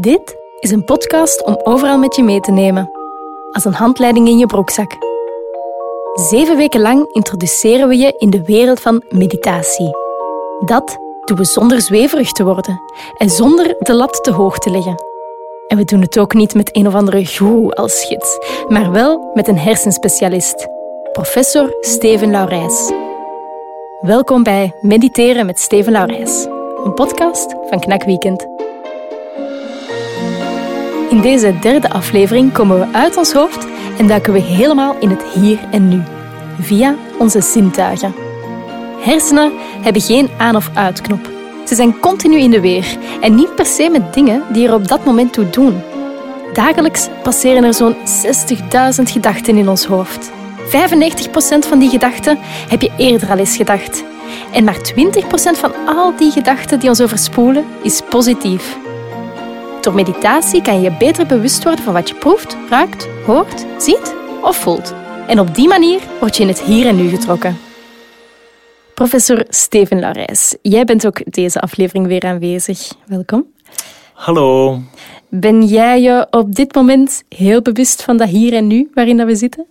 Dit is een podcast om overal met je mee te nemen, als een handleiding in je broekzak. Zeven weken lang introduceren we je in de wereld van meditatie. Dat doen we zonder zweverig te worden en zonder de lat te hoog te leggen. En we doen het ook niet met een of andere goeroe als gids, maar wel met een hersenspecialist, professor Steven Laurijs. Welkom bij Mediteren met Steven Laurijs, een podcast van Knak Weekend. In deze derde aflevering komen we uit ons hoofd en duiken we helemaal in het hier en nu, via onze zintuigen. Hersenen hebben geen aan- of uitknop. Ze zijn continu in de weer en niet per se met dingen die er op dat moment toe doen. Dagelijks passeren er zo'n 60.000 gedachten in ons hoofd. 95% van die gedachten heb je eerder al eens gedacht. En maar 20% van al die gedachten die ons overspoelen is positief. Door meditatie kan je je beter bewust worden van wat je proeft, ruikt, hoort, ziet of voelt. En op die manier word je in het hier en nu getrokken. Professor Steven Laurijs, jij bent ook deze aflevering weer aanwezig. Welkom. Hallo. Ben jij je op dit moment heel bewust van dat hier en nu waarin dat we zitten?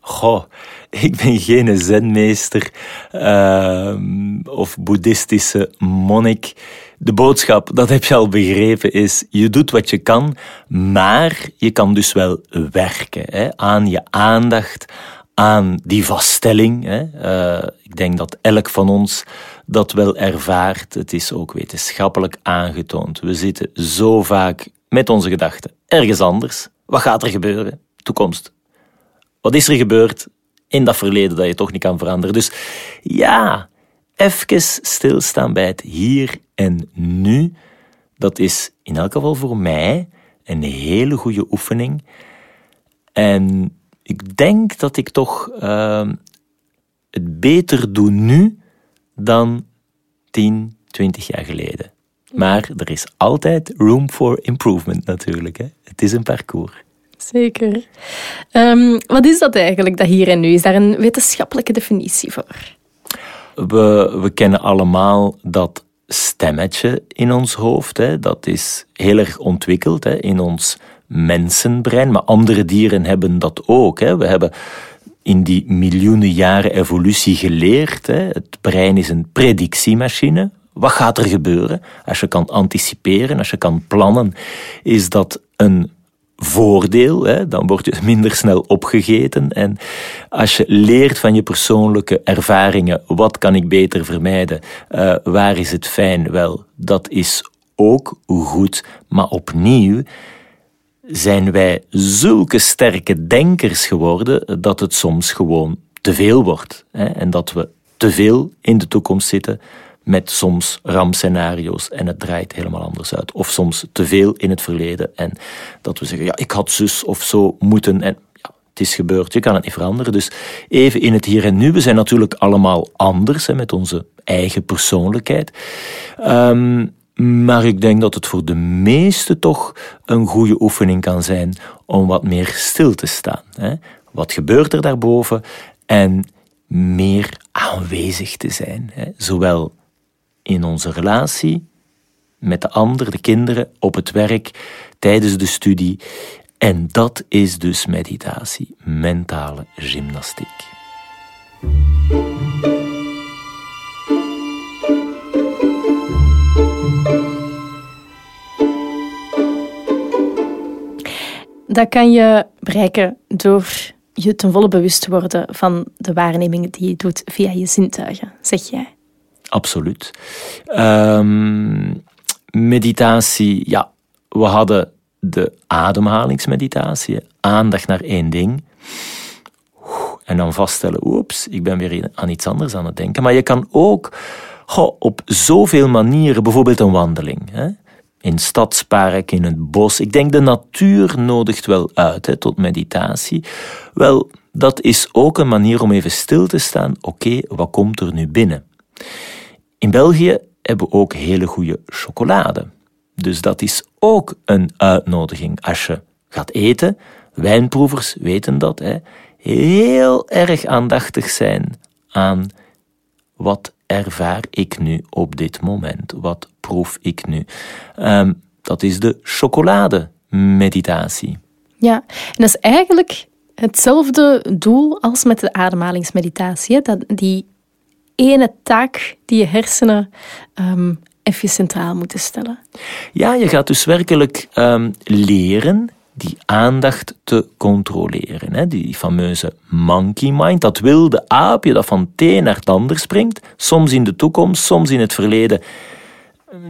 Goh, ik ben geen zenmeester uh, of boeddhistische monnik. De boodschap, dat heb je al begrepen, is je doet wat je kan, maar je kan dus wel werken hè, aan je aandacht, aan die vaststelling. Hè. Uh, ik denk dat elk van ons dat wel ervaart. Het is ook wetenschappelijk aangetoond. We zitten zo vaak met onze gedachten ergens anders. Wat gaat er gebeuren? Toekomst. Wat is er gebeurd in dat verleden dat je toch niet kan veranderen? Dus ja, even stilstaan bij het hier en nu. Dat is in elk geval voor mij een hele goede oefening. En ik denk dat ik toch uh, het beter doe nu dan 10, 20 jaar geleden. Maar er is altijd room for improvement natuurlijk. Hè? Het is een parcours. Zeker. Um, wat is dat eigenlijk, dat hier en nu? Is daar een wetenschappelijke definitie voor? We, we kennen allemaal dat stemmetje in ons hoofd. Hè. Dat is heel erg ontwikkeld hè, in ons mensenbrein. Maar andere dieren hebben dat ook. Hè. We hebben in die miljoenen jaren evolutie geleerd. Hè. Het brein is een predictiemachine. Wat gaat er gebeuren? Als je kan anticiperen, als je kan plannen, is dat een voordeel, hè, dan word je minder snel opgegeten. En als je leert van je persoonlijke ervaringen, wat kan ik beter vermijden, uh, waar is het fijn, wel, dat is ook goed. Maar opnieuw zijn wij zulke sterke denkers geworden dat het soms gewoon te veel wordt. Hè, en dat we te veel in de toekomst zitten met soms rampscenario's en het draait helemaal anders uit. Of soms te veel in het verleden en dat we zeggen, ja, ik had zus of zo moeten en ja, het is gebeurd, je kan het niet veranderen. Dus even in het hier en nu, we zijn natuurlijk allemaal anders hè, met onze eigen persoonlijkheid. Um, maar ik denk dat het voor de meesten toch een goede oefening kan zijn om wat meer stil te staan. Hè? Wat gebeurt er daarboven? En meer aanwezig te zijn. Hè? Zowel in onze relatie met de ander, de kinderen, op het werk, tijdens de studie. En dat is dus meditatie, mentale gymnastiek. Dat kan je bereiken door je ten volle bewust te worden van de waarnemingen die je doet via je zintuigen, zeg jij. Absoluut. Um, meditatie, ja, we hadden de ademhalingsmeditatie, aandacht naar één ding. En dan vaststellen, oeps, ik ben weer aan iets anders aan het denken. Maar je kan ook op zoveel manieren, bijvoorbeeld een wandeling. Hè? In stadspark, in het bos. Ik denk de natuur nodigt wel uit hè, tot meditatie. Wel, dat is ook een manier om even stil te staan. Oké, wat komt er nu binnen? In België hebben we ook hele goede chocolade. Dus dat is ook een uitnodiging als je gaat eten. Wijnproevers weten dat. Hè? Heel erg aandachtig zijn aan wat ervaar ik nu op dit moment? Wat proef ik nu? Um, Dat is de chocolademeditatie. Ja, en dat is eigenlijk hetzelfde doel als met de ademhalingsmeditatie. Dat die ene taak die je hersenen um, even centraal moeten stellen. Ja, je gaat dus werkelijk um, leren die aandacht te controleren. Hè? Die fameuze monkey mind, dat wilde aapje dat van het een naar ander springt, soms in de toekomst, soms in het verleden.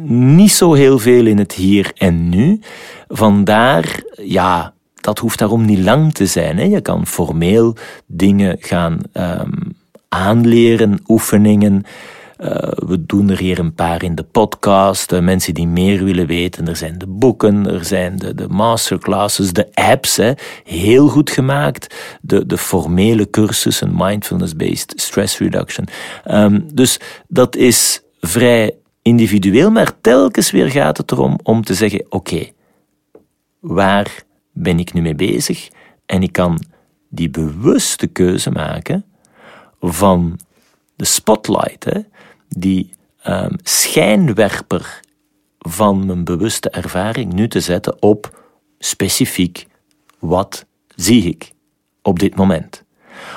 Niet zo heel veel in het hier en nu. Vandaar, ja, dat hoeft daarom niet lang te zijn. Hè? Je kan formeel dingen gaan um, aanleren, oefeningen. Uh, we doen er hier een paar in de podcast. Uh, mensen die meer willen weten. Er zijn de boeken, er zijn de, de masterclasses, de apps. Hè, heel goed gemaakt. De, de formele cursussen, mindfulness-based stress reduction. Um, dus dat is vrij individueel, maar telkens weer gaat het erom om te zeggen: oké, waar ben ik nu mee bezig? En ik kan die bewuste keuze maken van de spotlight, hè, die um, schijnwerper van mijn bewuste ervaring nu te zetten op specifiek wat zie ik op dit moment.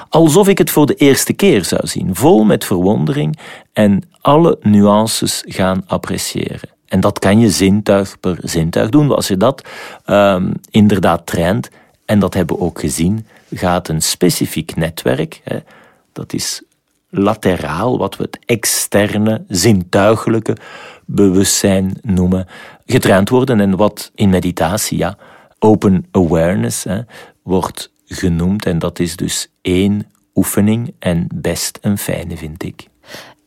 Alsof ik het voor de eerste keer zou zien, vol met verwondering en alle nuances gaan appreciëren. En dat kan je zintuig per zintuig doen. Als je dat um, inderdaad traint, en dat hebben we ook gezien, gaat een specifiek netwerk, hè, dat is lateraal, wat we het externe, zintuigelijke bewustzijn noemen, getraind worden. En wat in meditatie, ja, open awareness hè, wordt genoemd. En dat is dus één oefening en best een fijne, vind ik.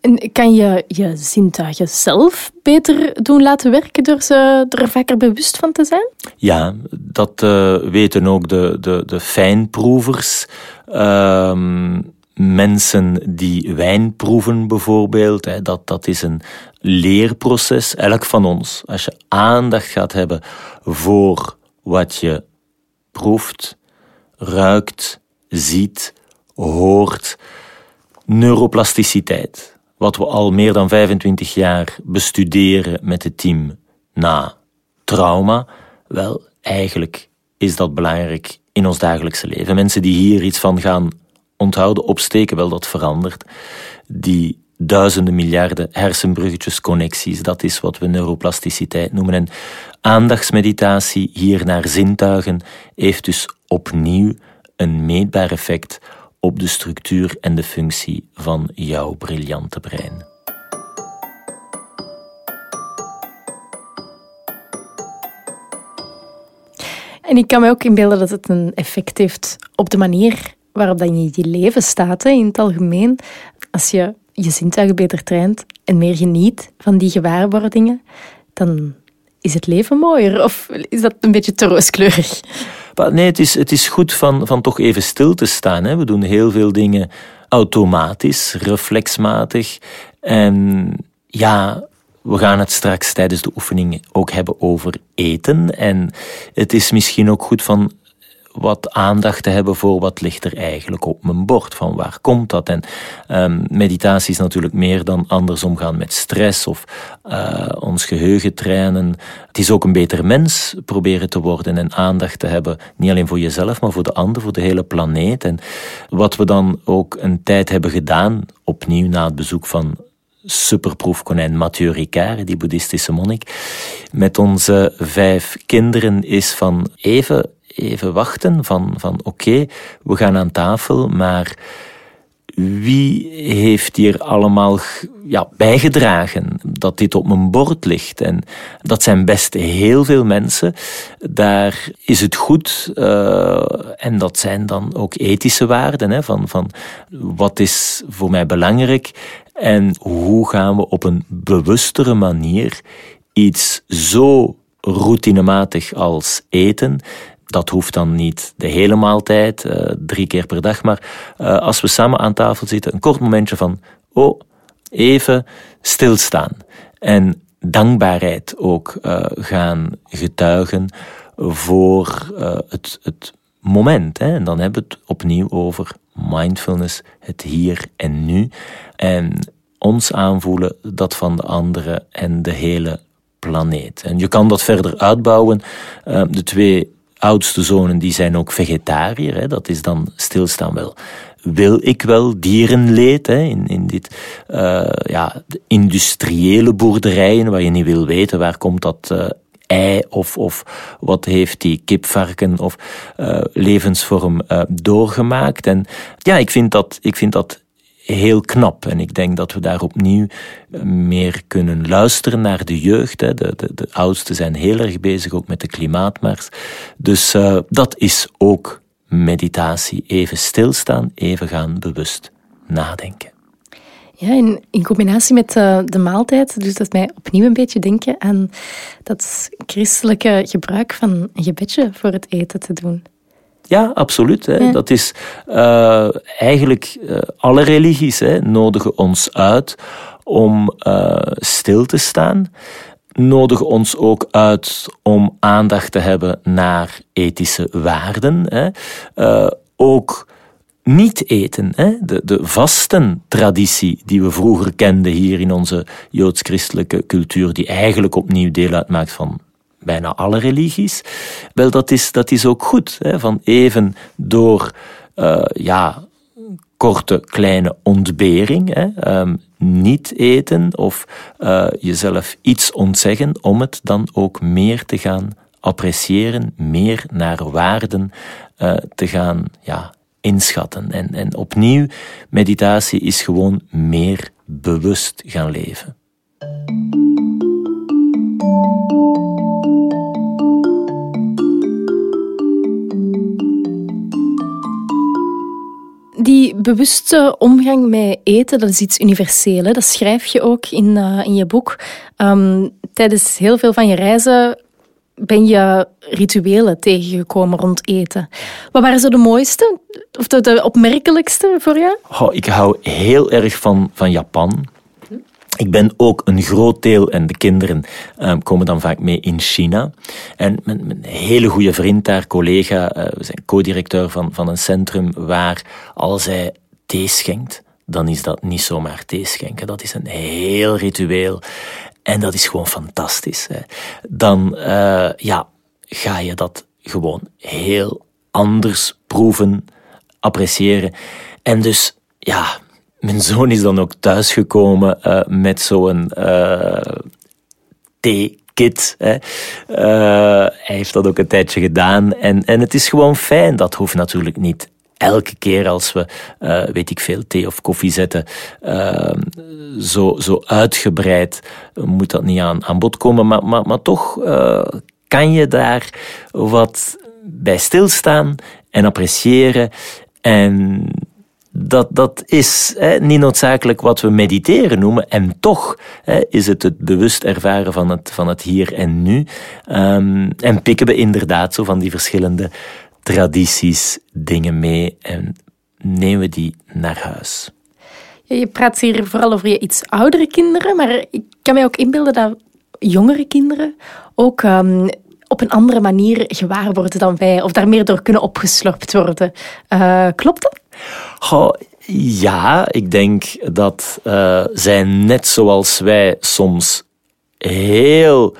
En kan je je zintuigen zelf beter doen laten werken door, ze, er vaker bewust van te zijn? Ja, dat uh, weten ook de, de, de fijnproevers. Uh, mensen die wijn proeven bijvoorbeeld, hè, dat, dat is een leerproces, elk van ons. Als je aandacht gaat hebben voor wat je proeft, ruikt, ziet, hoort, neuroplasticiteit, wat we al meer dan 25 jaar bestuderen met het team na trauma, wel, eigenlijk is dat belangrijk in ons dagelijkse leven. Mensen die hier iets van gaan onthouden, opsteken, wel dat verandert. Die duizenden miljarden hersenbruggetjes, connecties, dat is wat we neuroplasticiteit noemen. En aandachtsmeditatie hier naar zintuigen heeft dus opnieuw een meetbaar effect op de structuur en de functie van jouw briljante brein. En ik kan me ook inbeelden dat het een effect heeft op de manier waarop dan je je leven staat hè, in het algemeen. Als je je zintuigen beter traint en meer geniet van die gewaarwordingen, dan is het leven mooier. Of is dat een beetje te rooskleurig? Nee, het is, het is goed van, van toch even stil te staan. Hè. We doen heel veel dingen automatisch, reflexmatig. En ja, we gaan het straks tijdens de oefening ook hebben over eten. En het is misschien ook goed van wat aandacht te hebben voor wat ligt er eigenlijk op mijn bord. Van waar komt dat? En um, meditatie is natuurlijk meer dan anders omgaan met stress of uh, ons geheugen trainen. Het is ook een beter mens proberen te worden en aandacht te hebben. Niet alleen voor jezelf, maar voor de ander, voor de hele planeet. En wat we dan ook een tijd hebben gedaan, opnieuw na het bezoek van superproefkonijn Mathieu Ricard, die boeddhistische monnik, met onze vijf kinderen is van even even wachten van, van oké, we gaan aan tafel, maar wie heeft hier allemaal ja, bijgedragen dat dit op mijn bord ligt? En dat zijn best heel veel mensen. Daar is het goed, uh, en dat zijn dan ook ethische waarden, hè, van, van wat is voor mij belangrijk en hoe gaan we op een bewustere manier iets zo routinematig als eten dat hoeft dan niet de hele maaltijd, uh, drie keer per dag, maar uh, als we samen aan tafel zitten, een kort momentje van, oh, even stilstaan. En dankbaarheid ook uh, gaan getuigen voor het, het moment. Hè. En dan hebben we het opnieuw over mindfulness, het hier en nu. En ons aanvoelen, dat van de anderen en de hele planeet. En je kan dat verder uitbouwen. De twee oudste zonen die zijn ook vegetariër. Hè. Dat is dan stilstaan wel. Wil ik wel dierenleed hè, in, in dit uh, ja, industriële boerderijen waar je niet wil weten waar komt dat uh, ei of, of wat heeft die kipvarken of uh, levensvorm doorgemaakt. En ja, ik vind dat, ik vind dat heel knap. En ik denk dat we daar opnieuw eh, meer kunnen luisteren naar de jeugd. De, de, de oudsten zijn heel erg bezig ook met de klimaatmars. Dus uh, dat is ook meditatie. Even stilstaan, even gaan bewust nadenken. Ja, in, in combinatie met uh, de maaltijd doet dat mij opnieuw een beetje denken aan dat christelijke gebruik van een gebedje voor het eten te doen. Ja, absoluut. Hè. Dat is uh, eigenlijk uh, alle religies hè, nodigen ons uit om uh, stil te staan. Nodigen ons ook uit om aandacht te hebben naar ethische waarden. Hè. ook niet eten, hè? De, de vastentraditie die we vroeger kenden hier in onze joods-christelijke cultuur, die eigenlijk opnieuw deel uitmaakt van bijna alle religies. Wel, dat is, dat is ook goed. Hè, van even door uh, ja, korte, kleine ontbering, hè, um, niet eten of uh, jezelf iets ontzeggen om het dan ook meer te gaan appreciëren, meer naar waarden uh, te gaan ja, inschatten. En, en opnieuw, meditatie is gewoon meer bewust gaan leven. Die bewuste omgang met eten, dat is iets universeel. Dat schrijf je ook in, uh, in je boek. Um, tijdens heel veel van je reizen ben je rituelen tegengekomen rond eten. Wat waren zo de mooiste of de, de opmerkelijkste voor jou? Oh, ik hou heel erg van, van Japan. Ik ben ook een groot deel, en de kinderen um, komen dan vaak mee in China. En mijn, hele goede vriend daar, collega, uh, we zijn co-directeur van, van een centrum waar als hij thee schenkt, dan is dat niet zomaar thee schenken. Dat is een heel ritueel. En dat is gewoon fantastisch. Hè. Dan uh, ja, ga je dat gewoon heel anders proeven, appreciëren. En dus, ja, mijn zoon is dan ook thuisgekomen uh, met zo'n uh. Hè. Uh, hij heeft dat ook een tijdje gedaan. En, en het is gewoon fijn. Dat hoeft natuurlijk niet elke keer als we, weet ik veel, thee of koffie zetten, zo, zo uitgebreid moet dat niet aan, aan bod komen. Maar, maar, maar toch kan je daar wat bij stilstaan en appreciëren. En dat, dat is hè, niet noodzakelijk wat we mediteren noemen. En toch hè, is het het bewust ervaren van het, van het hier en nu. Um, en pikken we inderdaad zo van die verschillende tradities, dingen mee en nemen we die naar huis. je praat hier vooral over je iets oudere kinderen, maar ik kan mij ook inbeelden dat jongere kinderen ook um, op een andere manier gewaar worden dan wij, of daar meer door kunnen opgeslorpt worden. Uh, klopt dat? Ja, ik denk dat uh, zij net zoals wij soms heel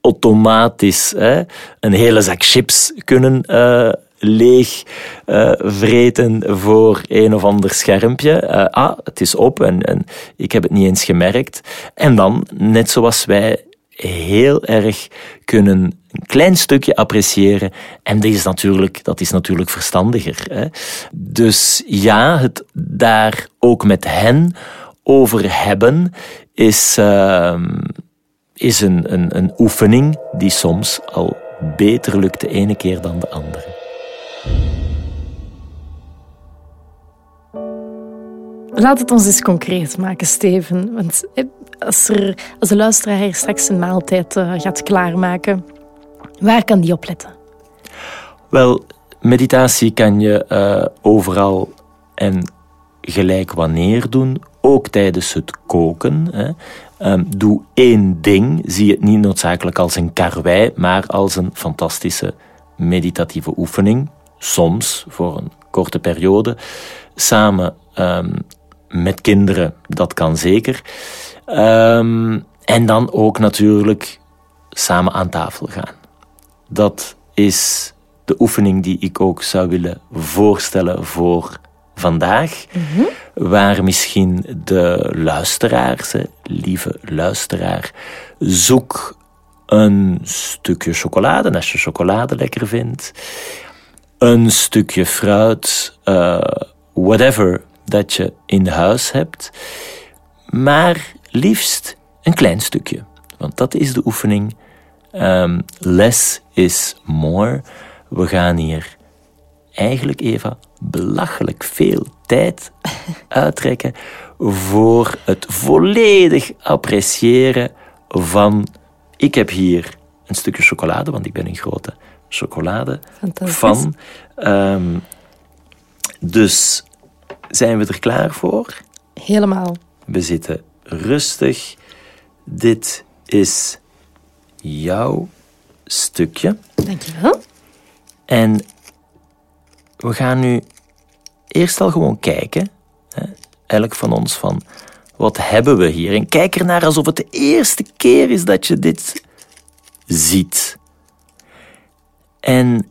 automatisch hè, een hele zak chips kunnen uh, leeg uh, vreten voor een of ander schermpje. Ah, het is op en, en ik heb het niet eens gemerkt. En dan, net zoals wij heel erg kunnen een klein stukje appreciëren. En dat is natuurlijk, dat is natuurlijk verstandiger. Hè? Dus ja, het daar ook met hen over hebben is, uh, is een, een, een oefening die soms al beter lukt de ene keer dan de andere. Laat het ons eens concreet maken, Steven. Want als, er, als de luisteraar straks een maaltijd uh, gaat klaarmaken, waar kan die op letten? Wel, meditatie kan je uh, overal en gelijk wanneer doen, ook tijdens het koken. Hè. Um, doe één ding, zie het niet noodzakelijk als een karwei, maar als een fantastische meditatieve oefening. Soms, voor een korte periode, samen um, met kinderen, dat kan zeker. Um, en dan ook natuurlijk samen aan tafel gaan. Dat is de oefening die ik ook zou willen voorstellen voor vandaag. Waar misschien de luisteraars, lieve luisteraar, zoek een stukje chocolade als je chocolade lekker vindt. Een stukje fruit, uh, whatever dat je in huis hebt. Maar liefst een klein stukje. Want dat is de oefening. Um, less is more. We gaan hier eigenlijk, Eva, belachelijk veel tijd uittrekken voor het volledig appreciëren van. Ik heb hier een stukje chocolade, want ik ben een grote chocolade van. Um, dus zijn we er klaar voor? Helemaal. We zitten rustig. Dit is jouw stukje. Dankjewel. En we gaan nu eerst al gewoon kijken, hè, elk van ons, van wat hebben we hier? En kijk ernaar alsof het de eerste keer is dat je dit ziet. En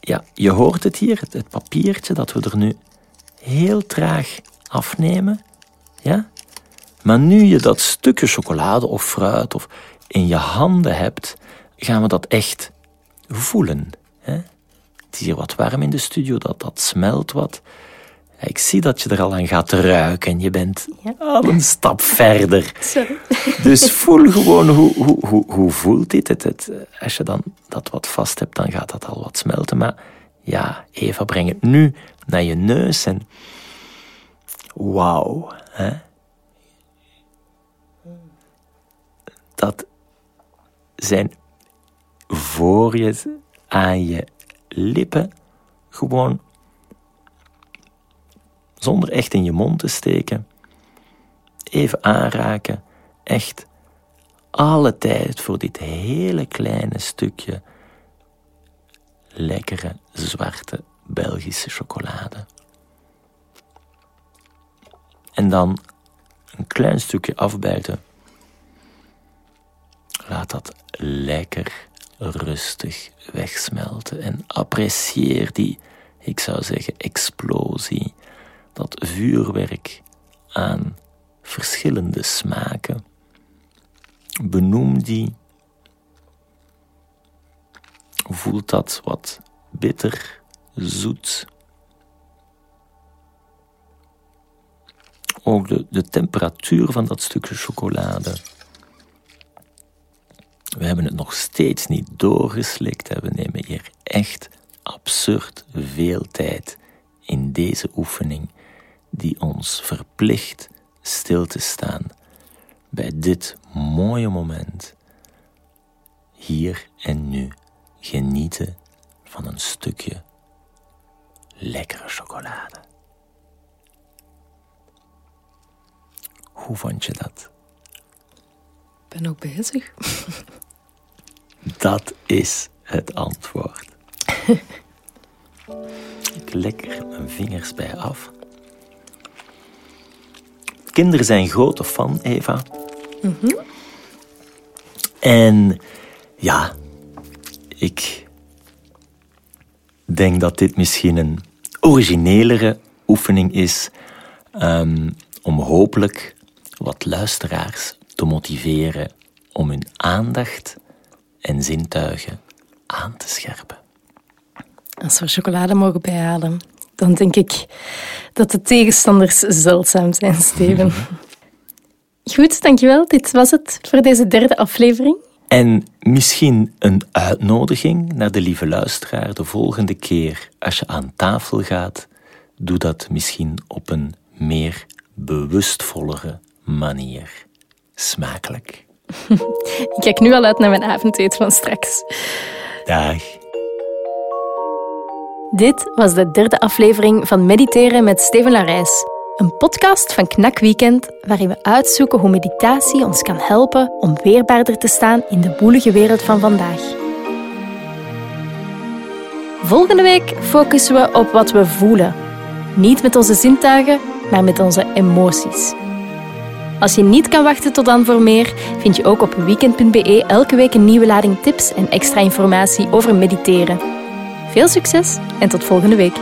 ja, je hoort het hier, het, het papiertje dat we er nu heel traag afnemen. Ja? Maar nu je dat stukje chocolade of fruit of in je handen hebt, gaan we dat echt voelen. Hè? Het is hier wat warm in de studio, dat, dat smelt wat. Ik zie dat je er al aan gaat ruiken en je bent al een stap verder. Sorry. Dus voel gewoon hoe, hoe, hoe, hoe voelt dit. Het, het, als je dan dat wat vast hebt, dan gaat dat al wat smelten. Maar ja, Eva, breng het nu naar je neus en wauw. Hè? Dat zijn voor je aan je lippen gewoon zonder echt in je mond te steken, even aanraken, echt alle tijd voor dit hele kleine stukje lekkere zwarte Belgische chocolade. En dan een klein stukje afbijten. Laat dat lekker rustig wegsmelten en apprecieer die, ik zou zeggen, explosie, dat vuurwerk aan verschillende smaken. Benoem die. Voelt dat wat bitter, zoet. Ook de, temperatuur van dat stukje chocolade. We hebben het nog steeds niet doorgeslikt. We nemen hier echt absurd veel tijd in deze oefening die ons verplicht stil te staan bij dit mooie moment. Hier en nu genieten van een stukje lekkere chocolade. Hoe vond je dat? Ik ben ook bezig. Dat is het antwoord. Ik lekker mijn vingers bij af. Kinderen zijn grote fan, Eva. En ja, ik denk dat dit misschien een originelere oefening is um, om hopelijk wat luisteraars te motiveren om hun aandacht en zintuigen aan te scherpen. Als we chocolade mogen bijhalen, dan denk ik dat de tegenstanders zeldzaam zijn, Steven. Goed, dankjewel. Dit was het voor deze derde aflevering. En misschien een uitnodiging naar de lieve luisteraar de volgende keer als je aan tafel gaat. Doe dat misschien op een meer bewustvollere manier. Smakelijk. Ik kijk nu al uit naar mijn avondeten van straks. Dag. Dit was de derde aflevering van Mediteren met Steven Larijs. Een podcast van Knak Weekend waarin we uitzoeken hoe meditatie ons kan helpen om weerbaarder te staan in de boelige wereld van vandaag. Volgende week focussen we op wat we voelen. Niet met onze zintuigen, maar met onze emoties. Als je niet kan wachten tot dan voor meer, vind je ook op weekend.be elke week een nieuwe lading tips en extra informatie over mediteren. Veel succes en tot volgende week.